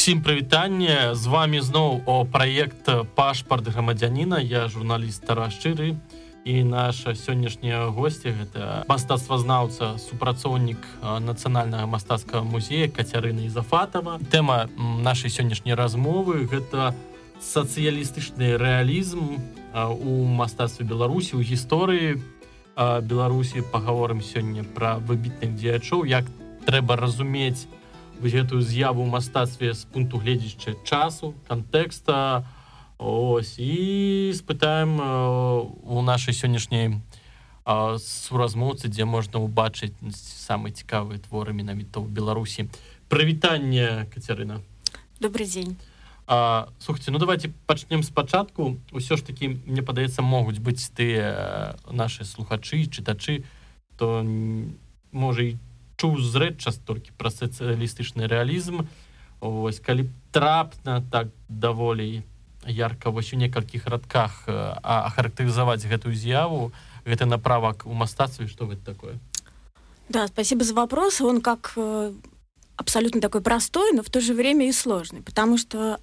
Всім прывітанне. З вами зноў о праект пашпарт грамадзяніна я журналіст Тарас шчыры. І наша сённяшняя госці гэта мастацтвазнаўца супрацоўнік нацыянальнага мастацкага музея кацярына ізафатова тэма нашай сённяшняй размовы гэта сацыялістычны рэалізм у мастацтве беларусі у гісторыі. Беларусі паговорым сёння пра выбітных дзеячоў. Як трэба разумець вось гэтую з'яву ў мастацтве з пункту гледзяча часу кантэкста ось і спытаем у нашай сённяшняй суразмоўцы дзе можна ўбачыць самыя цікавыя творы менавіта ў беларусі прывітанне кацярына добрый дзень слухайте ну давайте пачнем спачатку ўсё ж таки мне падаецца могуць быць тыя наши слухачы чытачы то можа і чуў зрэдча толькі пра сацыялістычны рэалізм. Ось калі трапна так даволі ярка вось у некалькіх радках ахарактарызаваць гэтую з'яву гэта направак у мастацтве что гэта такое? Да спасибо за вопрос. Он как э, абсолютно такой простой но в то же время и сложный потому что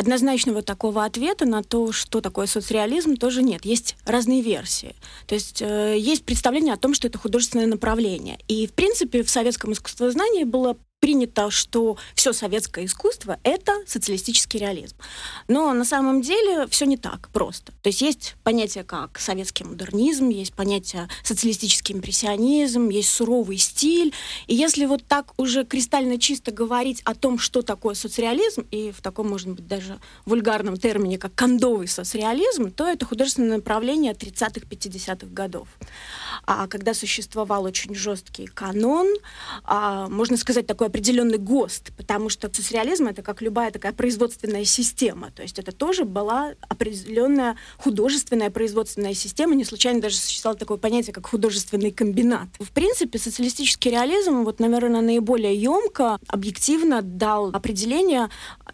однозначного такого ответа на то, что такое соцреализм, тоже нет. Есть разные версии. То есть э, есть представление о том, что это художественное направление. И, в принципе, в советском искусствознании было принято, что все советское искусство — это социалистический реализм. Но на самом деле все не так просто. То есть есть понятие как советский модернизм, есть понятие социалистический импрессионизм, есть суровый стиль. И если вот так уже кристально чисто говорить о том, что такое соцреализм, и в таком, может быть, даже вульгарном термине, как кондовый соцреализм, то это художественное направление 30-х, 50-х годов. А когда существовал очень жесткий канон, а, можно сказать, такой определенный ГОСТ, потому что соцреализм это как любая такая производственная система. То есть это тоже была определенная художественная производственная система. Не случайно даже существовало такое понятие, как художественный комбинат. В принципе, социалистический реализм, вот, наверное, наиболее емко, объективно дал определение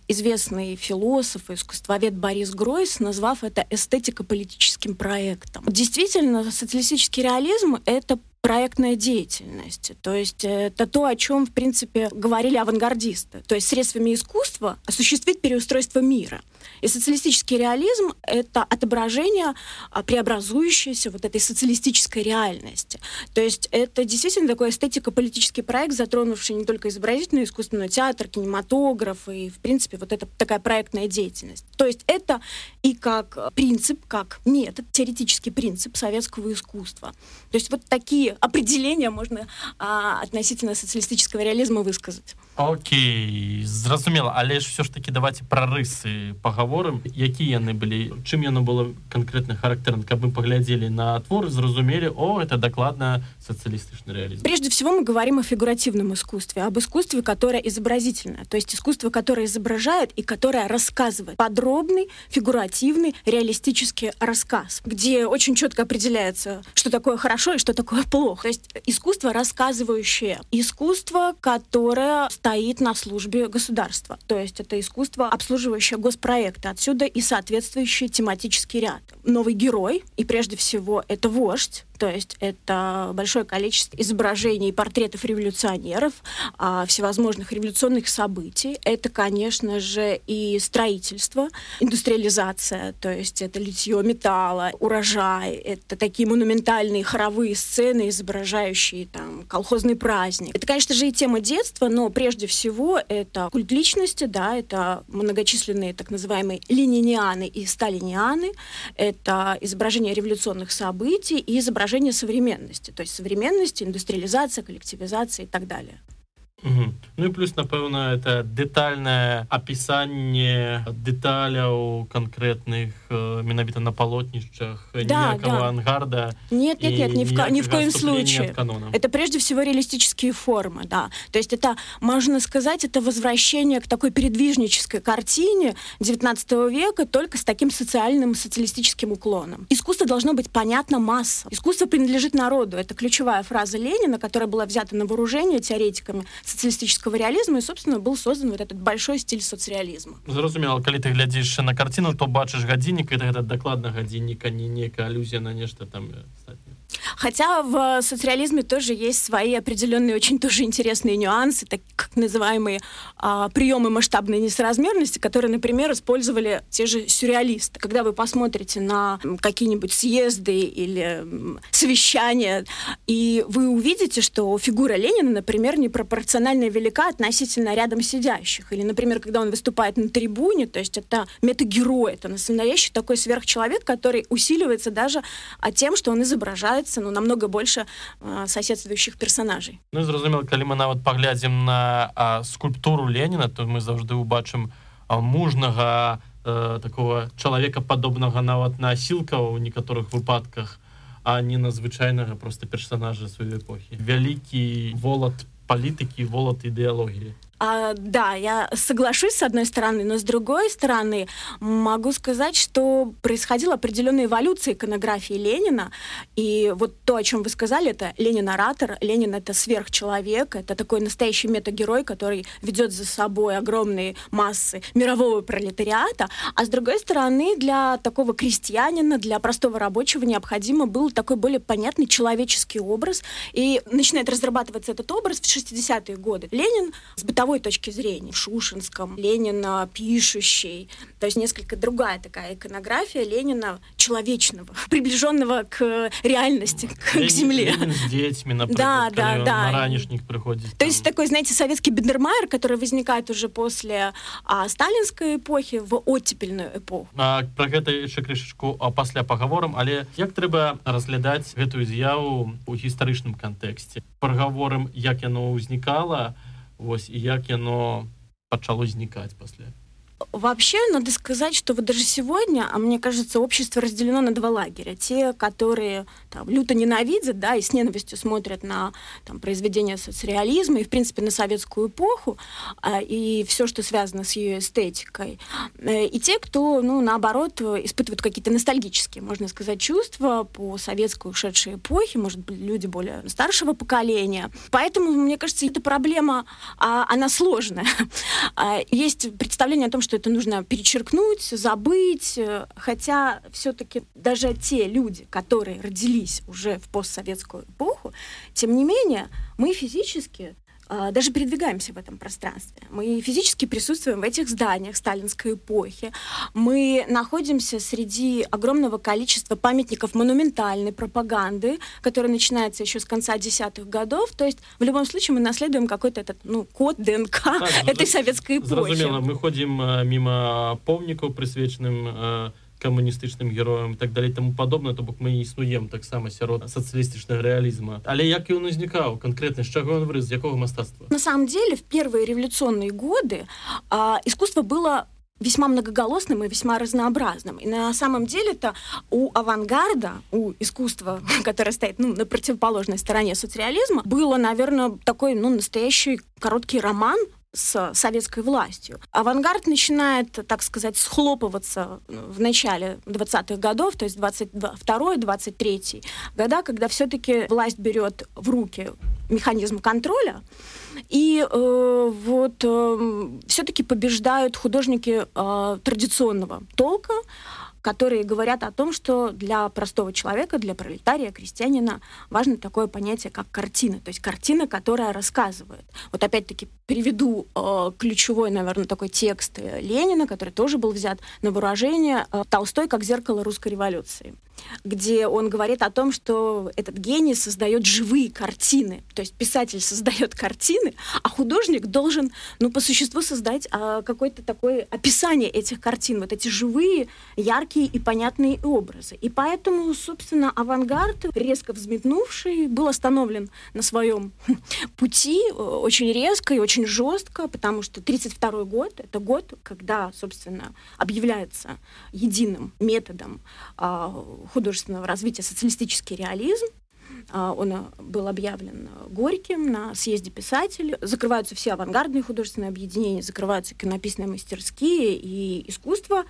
известный философ и искусствовед Борис Гройс, назвав это эстетико-политическим проектом. Действительно, социалистический реализм — это проектная деятельность. То есть э, это то, о чем, в принципе, говорили авангардисты. То есть средствами искусства осуществить переустройство мира. И социалистический реализм — это отображение а, преобразующейся вот этой социалистической реальности. То есть это действительно такой эстетико-политический проект, затронувший не только изобразительное искусство, но и театр, кинематограф и, в принципе, вот эта такая проектная деятельность. То есть это и как принцип, как метод, теоретический принцип советского искусства. То есть вот такие определения можно а, относительно социалистического реализма высказать. Окей зразумела але ж все ж таки давайте пра рысы паговорым якія яны былі чым яно было конкретно характерна каб мы поглядзелі на твор зразумелі о это докладно социалистичный реализм прежде всего мы говорим о фигуративном искусстве об искусстве которое изобразительное то есть искусство которое изображает и которое рассказывает подробный фигуративный реалистический рассказ где очень четко определяется что такое хорошо и что такое плохо то есть искусство рассказывающее искусство которое стоит на службе государства. То есть это искусство, обслуживающее госпроекты. Отсюда и соответствующий тематический ряд. Новый герой, и прежде всего это вождь, то есть это большое количество изображений и портретов революционеров, а, всевозможных революционных событий. Это, конечно же, и строительство, индустриализация, то есть это литье металла, урожай, это такие монументальные хоровые сцены, изображающие там колхозный праздник. Это, конечно же, и тема детства, но прежде всего это культ личности, да, это многочисленные так называемые ленинианы и сталинианы, это изображение революционных событий и изображение выражение современности, то есть современности, индустриализация, коллективизация и так далее. Угу. Ну і плюс напэўна это детальнае апісанне дэталяў конкретных э, менавіта на палотнішчах да, да. ангарда нет нет нет ни в, ни в коем случае. это прежде всего реалистические формы да. То есть это можно сказать это возвращение к такой передвижнической картине 19 века только с таким социальным социалистическим уклоном. Искусство должно быть понятно масса искусство принадлежит народу. Это ключевая фраза ленина которая была взята на вооружение теоретиками социалистического реализма, и, собственно, был создан вот этот большой стиль соцреализма. Зразумела, когда ты глядишь на картину, то бачишь годинник, это, это докладно годинник, а не некая аллюзия на нечто там. Кстати. Хотя в социализме тоже есть свои определенные очень тоже интересные нюансы, так называемые а, приемы масштабной несоразмерности, которые, например, использовали те же сюрреалисты. Когда вы посмотрите на какие-нибудь съезды или совещания, и вы увидите, что фигура Ленина, например, непропорционально велика относительно рядом сидящих. Или, например, когда он выступает на трибуне, то есть это метагерой, это настоящий такой сверхчеловек, который усиливается даже тем, что он изображается ну, намного больше соседствующих персонажей. Ну, зразумела, калі мы нават паглядзім на а, скульптуру Ленина, то мы заўжды ўбачым мужнага э, такого чалавека падобнага нават на асілка ў некаторых выпадках а не на звычайнага просто персонажа сваёй эпохі вялікі волат палітыкі волат ідэалогіі А, да, я соглашусь с одной стороны, но с другой стороны могу сказать, что происходила определенная эволюция иконографии Ленина. И вот то, о чем вы сказали, это Ленин-оратор. Ленин — это сверхчеловек, это такой настоящий метагерой, который ведет за собой огромные массы мирового пролетариата. А с другой стороны, для такого крестьянина, для простого рабочего необходимо был такой более понятный человеческий образ. И начинает разрабатываться этот образ в 60-е годы. Ленин с бытовой бытовой точки зрения. В Шушинском Ленина пишущий. То есть несколько другая такая иконография Ленина человечного, приближенного к реальности, к, Ленин, к земле. Ленин с детьми, например, да, да, да. на ранешник приходит. То там. есть такой, знаете, советский Бендермайер, который возникает уже после а, сталинской эпохи в оттепельную эпоху. А, про гэта яшчэ крышачку а пасля пагаворам але як трэба разглядаць гэтую з'яву у гістарычным кантэксце прагаворым як яно ўзнікала Вось і як яно пачало знікаць пасля Вообще, надо сказать, что вот даже сегодня, а мне кажется, общество разделено на два лагеря. Те, которые там, люто ненавидят, да, и с ненавистью смотрят на там, произведения соцреализма и, в принципе, на советскую эпоху а, и все, что связано с ее эстетикой. Э, и те, кто, ну, наоборот, испытывают какие-то ностальгические, можно сказать, чувства по советской ушедшей эпохе, может быть, люди более старшего поколения. Поэтому, мне кажется, эта проблема, а, она сложная. А, есть представление о том, что это нужно перечеркнуть, забыть, э, хотя все-таки даже те люди, которые родились уже в постсоветскую эпоху, тем не менее мы физически даже передвигаемся в этом пространстве. Мы физически присутствуем в этих зданиях сталинской эпохи. Мы находимся среди огромного количества памятников монументальной пропаганды, которая начинается еще с конца десятых годов. То есть в любом случае мы наследуем какой-то этот ну, код ДНК так, этой советской эпохи. Зразумела, мы ходим э, мимо помников, присвеченным э, камуністычным героем так далей тому падобна то бок мы існуем таксама сярод сацыялістычнага рэалізма але як ён узнікаў конкретно з чаго он выраз якого мастацтва на самом деле в первые революционные годы а, искусство было весьма многоголосным и весьма разнообразным. И на самом деле-то у авангарда, у искусства, которое стоит ну, на противоположной стороне социализма, было, наверное, такой ну, настоящий короткий роман с советской властью. Авангард начинает, так сказать, схлопываться в начале 20-х годов, то есть 22-23 года, когда все-таки власть берет в руки механизм контроля, и э, вот э, все-таки побеждают художники э, традиционного толка, которые говорят о том, что для простого человека, для пролетария, крестьянина важно такое понятие, как картина. То есть картина, которая рассказывает. Вот опять-таки приведу э, ключевой, наверное, такой текст Ленина, который тоже был взят на вооружение. Э, Толстой как зеркало русской революции где он говорит о том, что этот гений создает живые картины. То есть писатель создает картины, а художник должен, ну, по существу создать а, какое-то такое описание этих картин, вот эти живые, яркие и понятные образы. И поэтому, собственно, авангард, резко взметнувший, был остановлен на своем пути э, очень резко и очень жестко, потому что 1932 год — это год, когда, собственно, объявляется единым методом а, художественного развития социалистический реализм. А, он а, был объявлен Горьким на съезде писателей. Закрываются все авангардные художественные объединения, закрываются иконописные мастерские и искусство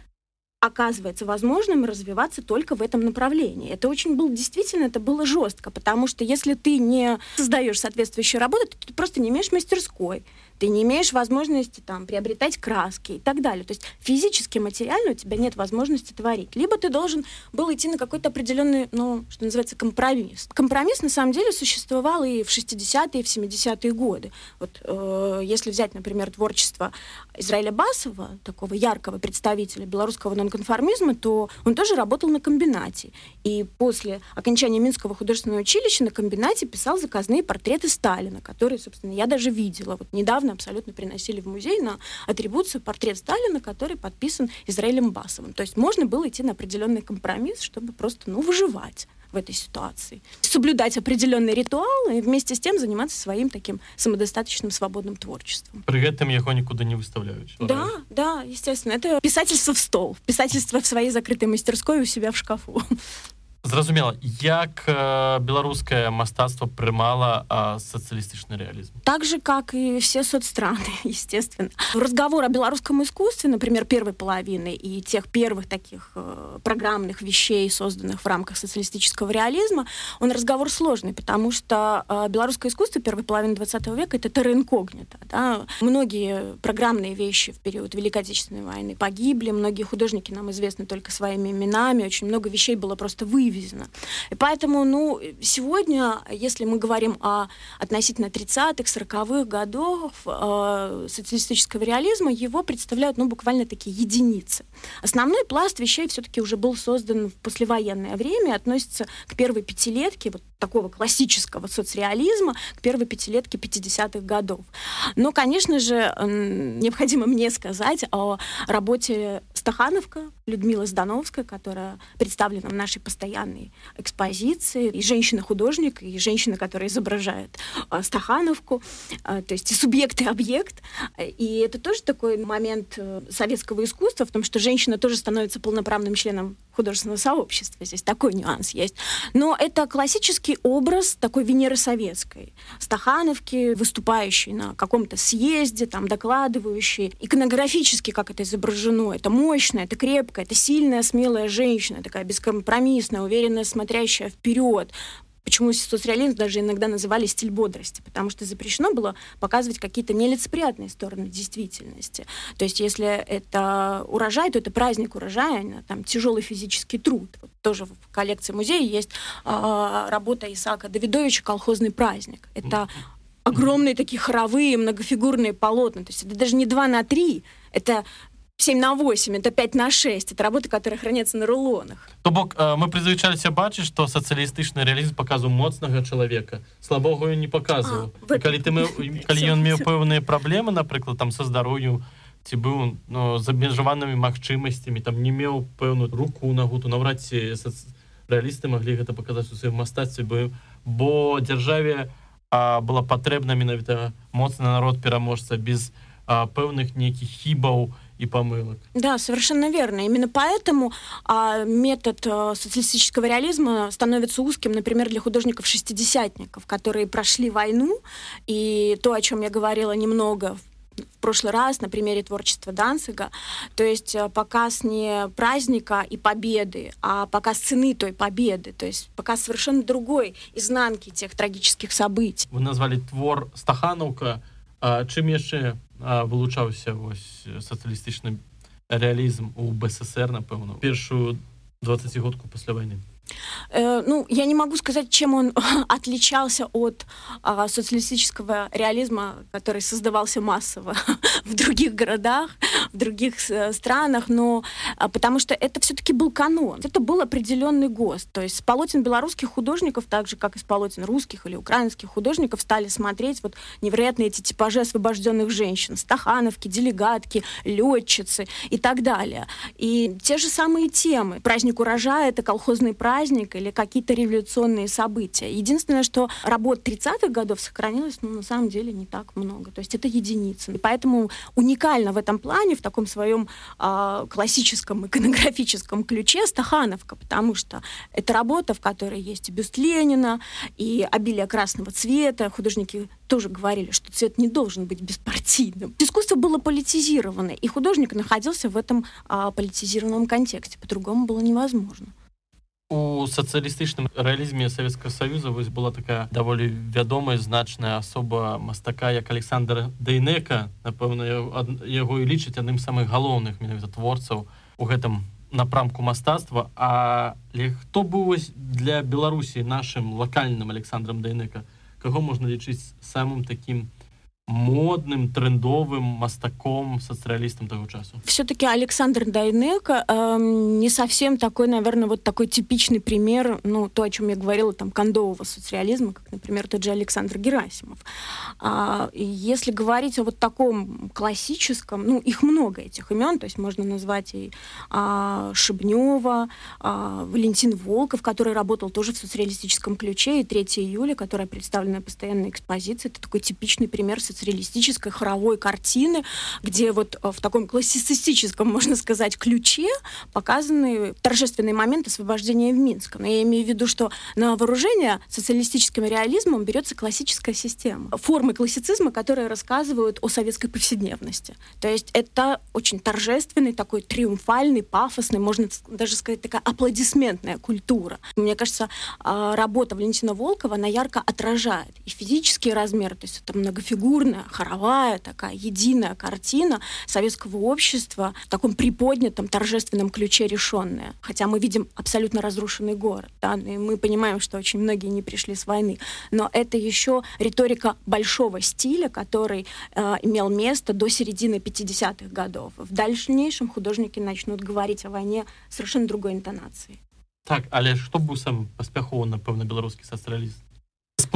оказывается возможным развиваться только в этом направлении. Это очень было, действительно, это было жестко, потому что если ты не создаешь соответствующую работу, ты просто не имеешь мастерской, ты не имеешь возможности там приобретать краски и так далее. То есть физически, материально у тебя нет возможности творить. Либо ты должен был идти на какой-то определенный, ну, что называется, компромисс. Компромисс на самом деле существовал и в 60-е, и в 70-е годы. Вот э, если взять, например, творчество Израиля Басова, такого яркого представителя белорусского нонконформизма, то он тоже работал на комбинате. И после окончания Минского художественного училища на комбинате писал заказные портреты Сталина, которые, собственно, я даже видела. Вот недавно недавно абсолютно приносили в музей на атрибуцию портрет Сталина, который подписан Израилем Басовым. То есть можно было идти на определенный компромисс, чтобы просто ну, выживать в этой ситуации. Соблюдать определенные ритуалы и вместе с тем заниматься своим таким самодостаточным свободным творчеством. При этом его никуда не выставляют. Да, да, естественно. Это писательство в стол. Писательство в своей закрытой мастерской у себя в шкафу. Зразумела як э, беларускае мастацтва прымала э, сацыялістычны реализм так же как и все соцстраны естественно разговор о белорусском искусстве например первой половины и тех первых таких э, программных вещей созданных в рамках социалистического реализма он разговор сложный потому что э, белорусское искусство первой половины 20 века это терра инкогнито да? многие программные вещи в период великой отечественной войны погибли многие художники нам известны только своими именами очень много вещей было просто выведено вывезено. И поэтому, ну, сегодня, если мы говорим о относительно 30-х, 40-х годах э, социалистического реализма, его представляют, ну, буквально такие единицы. Основной пласт вещей все-таки уже был создан в послевоенное время, относится к первой пятилетке, вот такого классического соцреализма к первой пятилетке 50-х годов. Но, конечно же, необходимо мне сказать о работе Стахановка, Людмила Здановская, которая представлена в нашей постоянной экспозиции, и женщина-художник, и женщина, которая изображает э, Стахановку, э, то есть и субъект, и объект. И это тоже такой момент э, советского искусства, в том, что женщина тоже становится полноправным членом художественного сообщества. Здесь такой нюанс есть. Но это классический образ такой Венеры Советской. Стахановки, выступающей на каком-то съезде, там, докладывающей. Иконографически, как это изображено, это мощно, это крепко, это сильная, смелая женщина, такая бескомпромиссная, уверенная, смотрящая вперед, Почему соцреализм даже иногда называли стиль бодрости? Потому что запрещено было показывать какие-то нелицеприятные стороны действительности. То есть если это урожай, то это праздник урожая, а там тяжелый физический труд. Вот тоже в коллекции музея есть э, работа Исаака Давидовича «Колхозный праздник». Это огромные такие хоровые многофигурные полотна. То есть это даже не два на три, это 7 на 8, это 5 на 6. Это работы, которые хранятся на рулонах. То бок э, мы прызвычаліся бачыць, што сацыялістычны рэалізм паказваў моцнага чалавека. Слабого не паказваў. А, калі ты калі ён меў пэўныя праблемы, напрыклад, там са здароўю, ці быў ну, з абмежаванымі магчымасцямі, там не меў пэўную руку нагу, то наўрад ці рэалісты маглі гэта паказаць у сваім мастацтве, бо, бо дзяржаве была патрэбна менавіта моцны народ пераможца без а, пэўных нейкіх хібаў, и помылок. Да, совершенно верно. Именно поэтому а, метод а, социалистического реализма становится узким, например, для художников-шестидесятников, которые прошли войну, и то, о чем я говорила немного в прошлый раз на примере творчества Данцига. То есть а, показ не праздника и победы, а показ цены той победы. То есть показ совершенно другой изнанки тех трагических событий. Вы назвали твор Стахановка. А, чым яшчэ вылучаўся вось сацыялістычны рэалізм у бСср напэўна першую 20годку пасля войны Э, ну, я не могу сказать, чем он отличался от э, социалистического реализма, который создавался массово в других городах, в других э, странах, но э, потому что это все-таки был канон. Это был определенный ГОСТ. То есть с полотен белорусских художников, так же, как и с полотен русских или украинских художников, стали смотреть вот невероятные эти типажи освобожденных женщин, стахановки, делегатки, летчицы и так далее. И те же самые темы. Праздник урожая — это колхозный праздник, праздник или какие-то революционные события. Единственное, что работ 30-х годов сохранилось, ну, на самом деле, не так много. То есть это единицы. И поэтому уникально в этом плане, в таком своем э, классическом иконографическом ключе Стахановка, потому что это работа, в которой есть и бюст Ленина, и обилие красного цвета. Художники тоже говорили, что цвет не должен быть беспартийным. Искусство было политизировано, и художник находился в этом а, политизированном контексте. По-другому было невозможно. У сацыялістычным рэалізме Савецкага Саюза вось была такая даволі вядомая значная асоба мастака як Александр Дэйнека напэўна яго і лічыць адным самых галоўных менавіта творцаў у гэтым напрамку мастацтва. Але хто быў вось для Беларусі нашим лакальным Александром Дэйнека каго можна лічыць самым таким модным трендовым мастаком соцреалистом того часу. Все-таки александр дайнека э, не совсем такой наверное вот такой типичный пример ну то о чем я говорила там кондового соцреализма как например тот же александр герасимов. А, если говорить о вот таком классическом ну их много этих имен то есть можно назвать и а, шибнева а, валентин волков который работал тоже в соцреалистическом ключе и 3 июля которая представлена постоянной экспозиции это такой типичный пример соцреализма соцреалистической хоровой картины, где вот э, в таком классицистическом, можно сказать, ключе показаны торжественные моменты освобождения в Минске. Но я имею в виду, что на вооружение социалистическим реализмом берется классическая система. Формы классицизма, которые рассказывают о советской повседневности. То есть это очень торжественный, такой триумфальный, пафосный, можно даже сказать, такая аплодисментная культура. Мне кажется, а, работа Валентина Волкова, она ярко отражает и физические размеры, то есть это многофигурный бурная, хоровая такая единая картина советского общества в таком приподнятом, торжественном ключе решенная. Хотя мы видим абсолютно разрушенный город, да, и мы понимаем, что очень многие не пришли с войны. Но это еще риторика большого стиля, который э, имел место до середины 50-х годов. В дальнейшем художники начнут говорить о войне совершенно другой интонацией. Так, але што быў сам паспяховы напэўна беларускі сацыяліст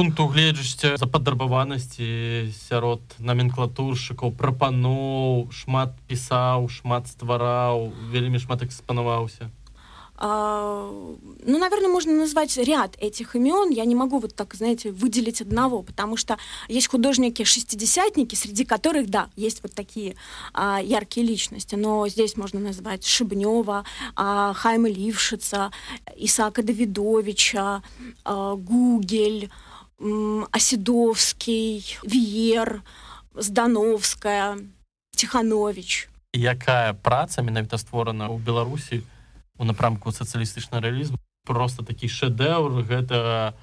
з пункту гледжання запатрабаванасці сярод номенклатуршчыкаў прапаноў шмат пісаў шмат ствараў вельмі шмат экспанаваўся а, ну, наверное, можно назвать ряд этих имен. Я не могу вот так, знаете, выделить одного, потому что есть художники-шестидесятники, среди которых, да, есть вот такие а, яркие личности. Но здесь можно назвать Шибнева, а, Хайма Лившица, Исаака Давидовича, а, Гугель, Оседовский, Виер, Здановская, Тиханович. Якая праца менавіта створана ў Беларусі у напрамку сацыялістычна рэалізм просто такі шэдэўр гэта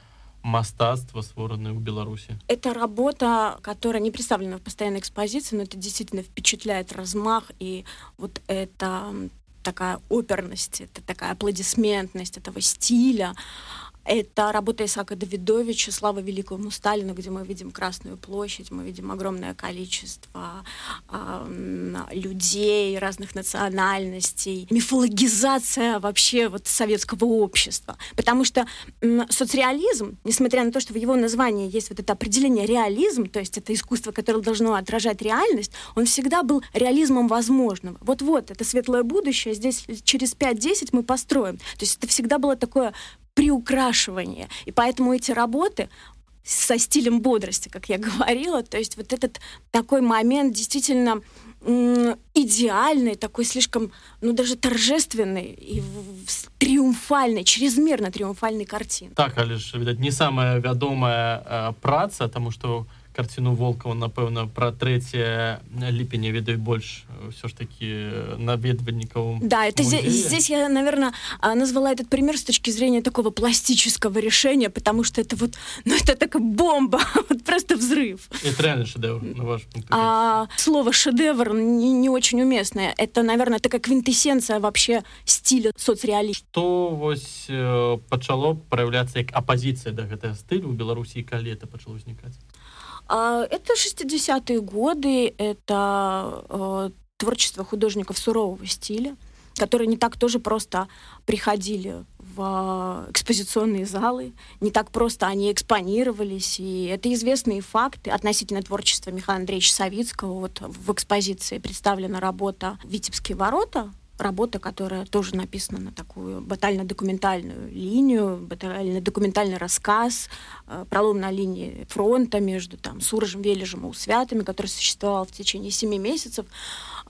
мастацтва створаны ў Беларуси? Это работа, которая не представлена в постоянной экспозиции, но это действительно впечатляет размах и вот это такая оперность, это такая аплодисментность этого стиля. Это работа Исаака Давидовича «Слава великому Сталину», где мы видим Красную площадь, мы видим огромное количество э, людей разных национальностей, мифологизация вообще вот советского общества. Потому что э, соцреализм, несмотря на то, что в его названии есть вот это определение реализм, то есть это искусство, которое должно отражать реальность, он всегда был реализмом возможного. Вот-вот, это светлое будущее, здесь через 5-10 мы построим. То есть это всегда было такое приукрашивание. И поэтому эти работы со стилем бодрости, как я говорила, то есть вот этот такой момент действительно идеальный, такой слишком, ну даже торжественный и триумфальный, чрезмерно триумфальный картин. Так, але ж, видать, не самая вядомая э, праца, потому что карціну волкова напэўна про 3 ліпеня ведаю больш все ж таки наведвальнікаў да это здесь, здесь я наверное назвала этот пример с точки зрения такого пластического решения потому что это вот ну это такая бомба вот просто взрыв. Это реально шедевр на ваш а, слово шедевр не, не очень уместное. Это наверное такая квинтэссенция вообще стиля соцреали что вось э, пачало проявляться як до да, гэтага стылю. У беларусі калі это пачало узнікаць? а, это 60-е годы, это э, творчество художников сурового стиля, которые не так тоже просто приходили в экспозиционные залы, не так просто они экспонировались, и это известные факты относительно творчества Михаила Андреевича Савицкого. Вот в экспозиции представлена работа «Витебские ворота», работа, которая тоже написана на такую батально-документальную линию, батально-документальный рассказ, э, пролом на линии фронта между там, Суржем, Вележем и Усвятами, который существовал в течение семи месяцев.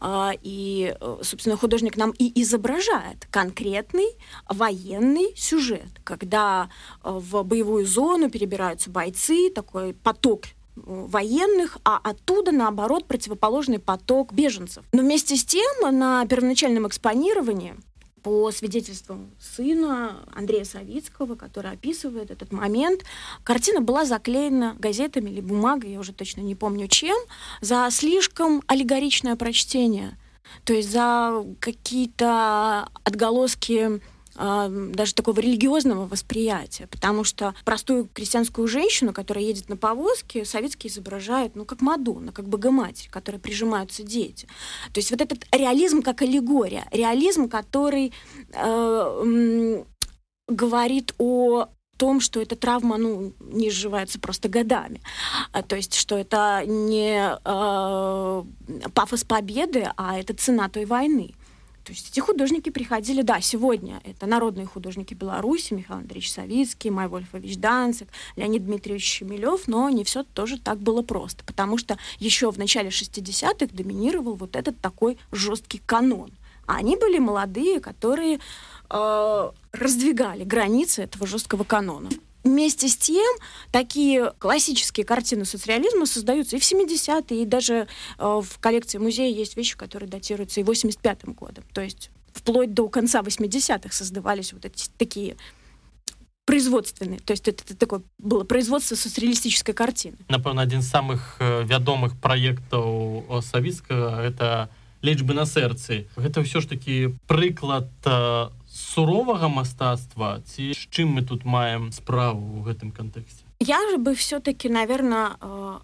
А, и, э, собственно, художник нам и изображает конкретный военный сюжет, когда э, в боевую зону перебираются бойцы, такой поток военных, а оттуда, наоборот, противоположный поток беженцев. Но вместе с тем на первоначальном экспонировании по свидетельствам сына Андрея Савицкого, который описывает этот момент, картина была заклеена газетами или бумагой, я уже точно не помню чем, за слишком аллегоричное прочтение. То есть за какие-то отголоски даже такого религиозного восприятия, потому что простую крестьянскую женщину, которая едет на повозке, советские изображают, ну, как Мадонна, как Богоматерь, которой прижимаются дети. То есть вот этот реализм как аллегория, реализм, который э, говорит о том, что эта травма ну, не сживается просто годами. А, то есть, что это не э, пафос победы, а это цена той войны. То есть эти художники приходили, да, сегодня это народные художники Беларуси, Михаил Андреевич Савицкий, Май Вольфович Данцик, Леонид Дмитриевич Шемелев, но не все тоже так было просто, потому что еще в начале 60-х доминировал вот этот такой жесткий канон. А они были молодые, которые э, раздвигали границы этого жесткого канона. Вместе с тем, такие классические картины соцреализма создаются и в 70-е, и даже э, в коллекции музея есть вещи, которые датируются и 85-м годом. То есть вплоть до конца 80-х создавались вот эти такие производственные. То есть это, это такое было производство соцреалистической картины. Напомню, один из самых э, вядомых проектов Савицкого это лечбы на сердце. Это все ж таки приклад э, суровага мастацтва ці з чым мы тут маем справу в гэтым контексте я же бы все-таки, наверное, э,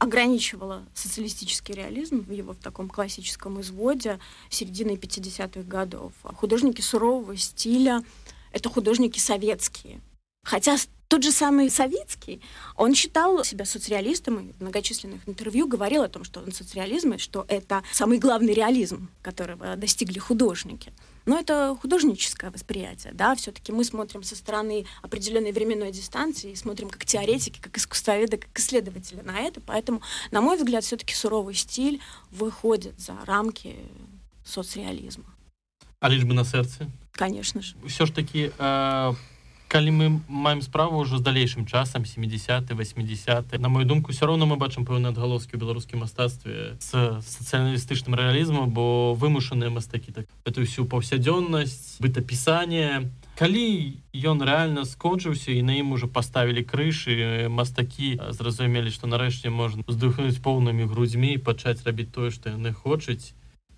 ограничивала социалистический реализм в его в таком классическом изводе середины 50-х годов. Художники сурового стиля — это художники советские. Хотя тот же самый Савицкий, он считал себя соцреалистом и в многочисленных интервью говорил о том, что он соцреализм, и что это самый главный реализм, которого достигли художники. Но это художническое восприятие, да, все-таки мы смотрим со стороны определенной временной дистанции и смотрим как теоретики, как искусствоведы, как исследователи на это, поэтому, на мой взгляд, все-таки суровый стиль выходит за рамки соцреализма. А лишь бы на сердце? Конечно же. Все ж таки, э, калі мы маем справу ўжо з далейшым часам 70 80 на мою думку все роўно мы бачым пэўны адгалоскі ў беларускім мастацтве з сацыялістычным рэалізмам бо вымушаныя мастакі так эту всю паўсядзённасць бытапісанне. Калі ён реально скончыўся і на ім уже поставілі крышы мастакі зразумелі што нарэшце можна уздыхнуць поўнымі грудзьмі пачаць рабіць тое што яны хочуць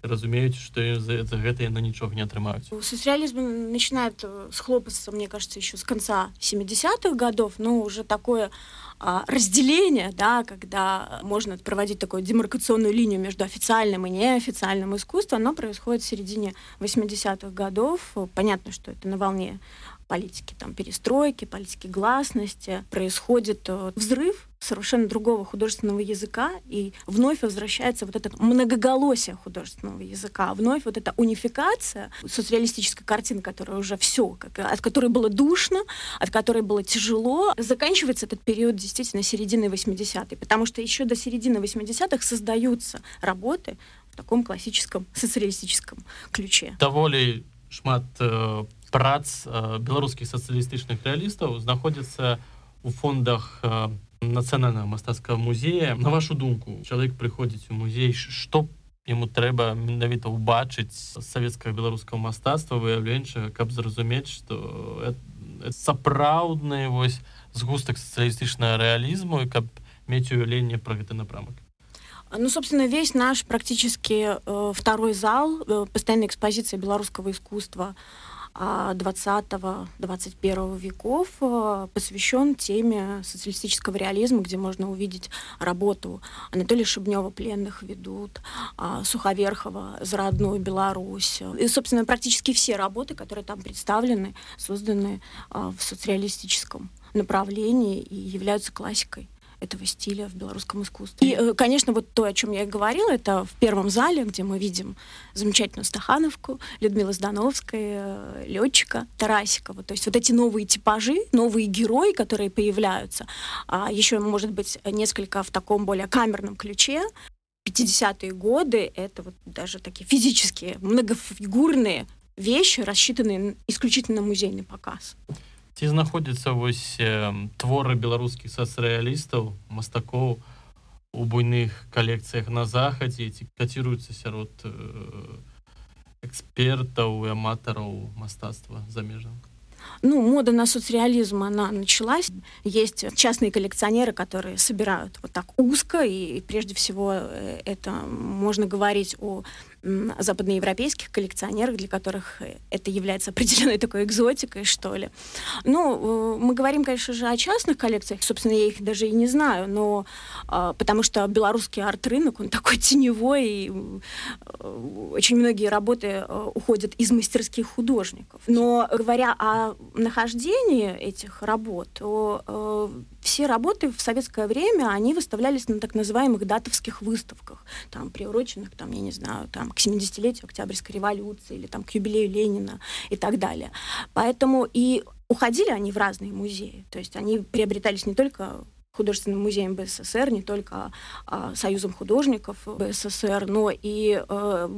разумеюць что за, за гэта яны нічога не атрымаюць. Соцреализм начинает э, схлопываться мне кажется еще с конца 70-х годов но уже такое а, разделение да когда можно проводить такую демаркационную линию между официальным и неофициальным искусством оно происходит в середине 80-х годов. Понятно что это на волне политики там перестройки политики гласности. Происходит э, взрыв совершенно другого художественного языка, и вновь возвращается вот это многоголосие художественного языка, вновь вот эта унификация соцреалистической картины, которая уже все, как, от которой было душно, от которой было тяжело, заканчивается этот период действительно середины 80-х, потому что еще до середины 80-х создаются работы в таком классическом соцреалистическом ключе. Даволі шмат э, прац э, беларускіх сацыялістычных рэалістаў знаходзяцца у фондах э, нацыянальнага мастацкага музея. На вашу думку чалавек прыходзіць у музей што яму трэба менавіта ўбачыць савецкага беларускага мастацтва выяўленчага каб зразумець што сапраўдны вось згустак сацыялістычнага рэалізму і каб мець уяўленне пра гэты напрамак ну, собственно, весь наш практически э, второй зал, э, постоянная экспозиция белорусского искусства 20-21 веков э, посвящен теме социалистического реализма, где можно увидеть работу Анатолия Шибнева «Пленных ведут», а, Суховерхова «За родную Беларусь». И, собственно, практически все работы, которые там представлены, созданы а, в соцреалистическом направлении и являются классикой этого стиля в белорусском искусстве. И, э, конечно, вот то, о чем я и говорила, это в первом зале, где мы видим замечательную Стахановку, Людмила Здановская, э, летчика Тарасикова. То есть вот эти новые типажи, новые герои, которые появляются, а еще, может быть, несколько в таком более камерном ключе, 50-е годы это вот даже такие физические, многофигурные вещи, рассчитанные исключительно на музейный показ Ці знаходзяцца вось э, творы беларускіх сацрэалістаў мастакоў у буйных калекцыях на захадзе ці каціруюцца сярод э, экспертаў і аматараў мастацтва замежнага ну, мода на соцреализм, она началась. Есть частные коллекционеры, которые собирают вот так узко, и прежде всего э, это можно говорить о западноевропейских коллекционерах, для которых это является определенной такой экзотикой, что ли. Ну, э, мы говорим, конечно же, о частных коллекциях, собственно, я их даже и не знаю, но а, потому что белорусский арт-рынок, он такой теневой, и э, очень многие работы э, уходят из мастерских художников. Но говоря о нахождении этих работ, то все работы в советское время, они выставлялись на так называемых датовских выставках, там, приуроченных, там, я не знаю, там, к 70-летию Октябрьской революции или там, к юбилею Ленина и так далее. Поэтому и уходили они в разные музеи, то есть они приобретались не только художественным музеем БССР, не только а, Союзом художников БССР, но и а,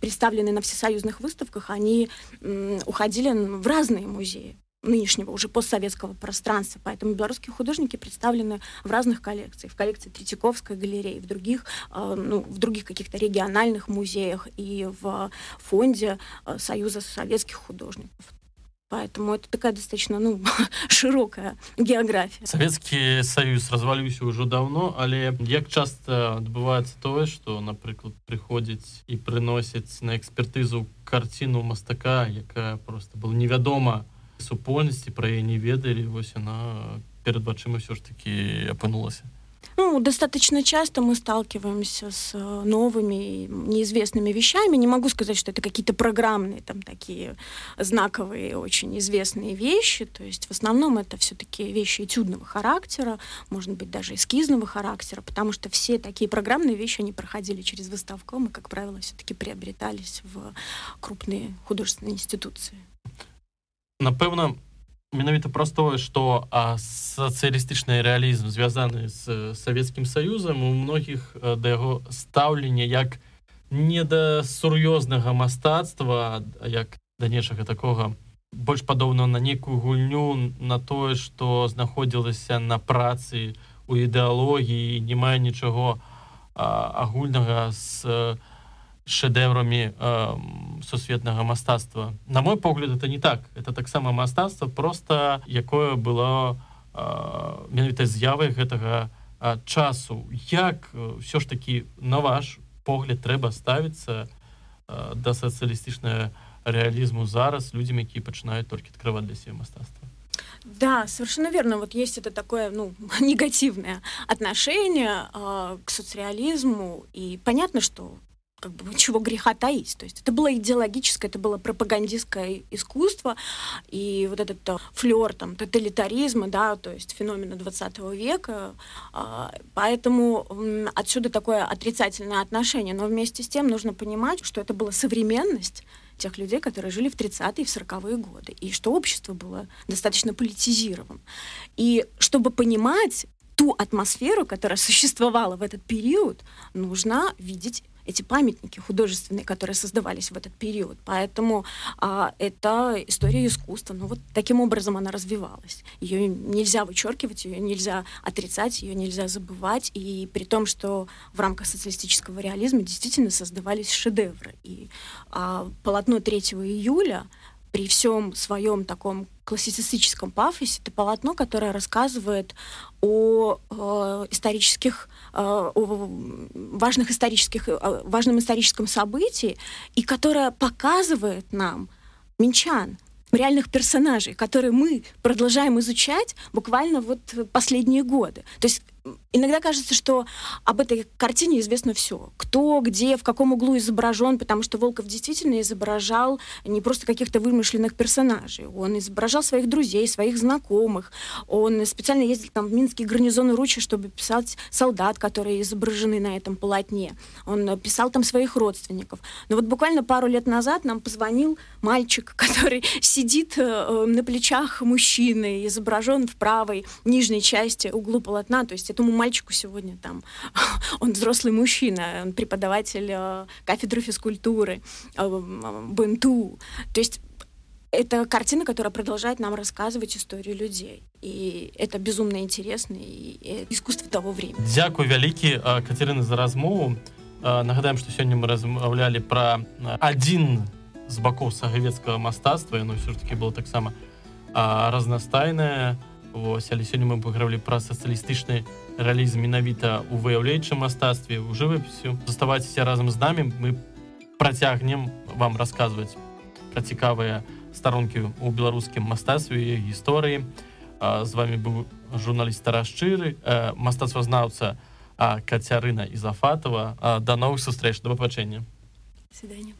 представленные на всесоюзных выставках, они м, уходили в разные музеи нынешнего уже постсоветского пространства. Поэтому белорусские художники представлены в разных коллекциях. В коллекции Третьяковской галереи, в других, э, ну, в других каких-то региональных музеях и в фонде э, Союза советских художников. Поэтому это такая достаточно ну, широкая география. Советский Союз развалился уже давно, але як часто отбывается то, что, например, приходит и приносит на экспертизу картину мастака, якая просто была невядома, супольнасці пра яе не ведалі вось яна перед вачыма все ж таки апынулася Ну, достаточно часто мы сталкиваемся с э, новыми, неизвестными вещами. Не могу сказать, что это какие-то программные, там, такие знаковые, очень известные вещи. То есть в основном это все-таки вещи этюдного характера, может быть, даже эскизного характера, потому что все такие программные вещи, они проходили через выставком и, как правило, все-таки приобретались в крупные художественные институции. Напэўна менавіта праз тое што сацыялістычны рэалізм звязаны з савецкім саюзам у многіх да яго стаўлення як не да сур'ёзнага мастацтва як да нечага такога больш падобна на некую гульню на тое што знаходзілася на працы у ідэалогіі не мае нічого агульнага з шэдэўрамі э, сусветнага мастацтва на мой погляд это не так это таксама мастацтва просто якое было э, менавіта з'явай гэтага э, часу як все ж таки на ваш погляд трэба ставіцца э, да сацыялістычнага реалізму зараз людзям якія пачынаюць толькі открывать для себе мастацтва Да, совершенно верно. Вот есть это такое, ну, негативное отношение э, к соцреализму. И понятно, что как бы чего греха таить. То есть это было идеологическое, это было пропагандистское искусство, и вот этот э, флер там тоталитаризма, да, то есть феномена 20 века, а, поэтому отсюда такое отрицательное отношение. Но вместе с тем нужно понимать, что это была современность тех людей, которые жили в 30-е и в 40-е годы, и что общество было достаточно политизировано. И чтобы понимать ту атмосферу, которая существовала в этот период, нужно видеть эти памятники художественные, которые создавались в этот период. Поэтому а, это история искусства. Но ну, вот таким образом она развивалась. Ее нельзя вычеркивать, ее нельзя отрицать, ее нельзя забывать. И при том, что в рамках социалистического реализма действительно создавались шедевры. И а, полотно 3 июля при всем своем таком классицистическом пафосе это полотно, которое рассказывает о э, исторических, э, о важных исторических, э, важном историческом событии, и которое показывает нам минчан, реальных персонажей, которые мы продолжаем изучать буквально вот последние годы. То есть иногда кажется, что об этой картине известно все. Кто, где, в каком углу изображен, потому что Волков действительно изображал не просто каких-то вымышленных персонажей. Он изображал своих друзей, своих знакомых. Он специально ездил там в Минский гарнизон Ручи, чтобы писать солдат, которые изображены на этом полотне. Он писал там своих родственников. Но вот буквально пару лет назад нам позвонил мальчик, который сидит э, на плечах мужчины, изображен в правой нижней части углу полотна. То есть этому мальчику сегодня там, он взрослый мужчина, он преподаватель э, кафедры физкультуры, э, БНТУ. То есть это картина, которая продолжает нам рассказывать историю людей. И это безумно интересно, и искусство того времени. Дякую вялікі Катерина за размову. Нагадаем, что сегодня мы размаўлялі про один з бакоў сагавецкага мастацтва яно все ж таки было таксама разнастайнае Вось але сёння мы пагравалі пра сацыялістычны рэалізм менавіта ў выяўляючым мастацтве у жывапісю заставайцеся разам з намі мы працягнем вам расказваць пра цікавыя старонкі ў беларускім мастацтве гісторыі з вами быў журналіст старашчыры мастацтвазнаўца Кацярына Ізафатова да новых сустрэч да пабачэння свидания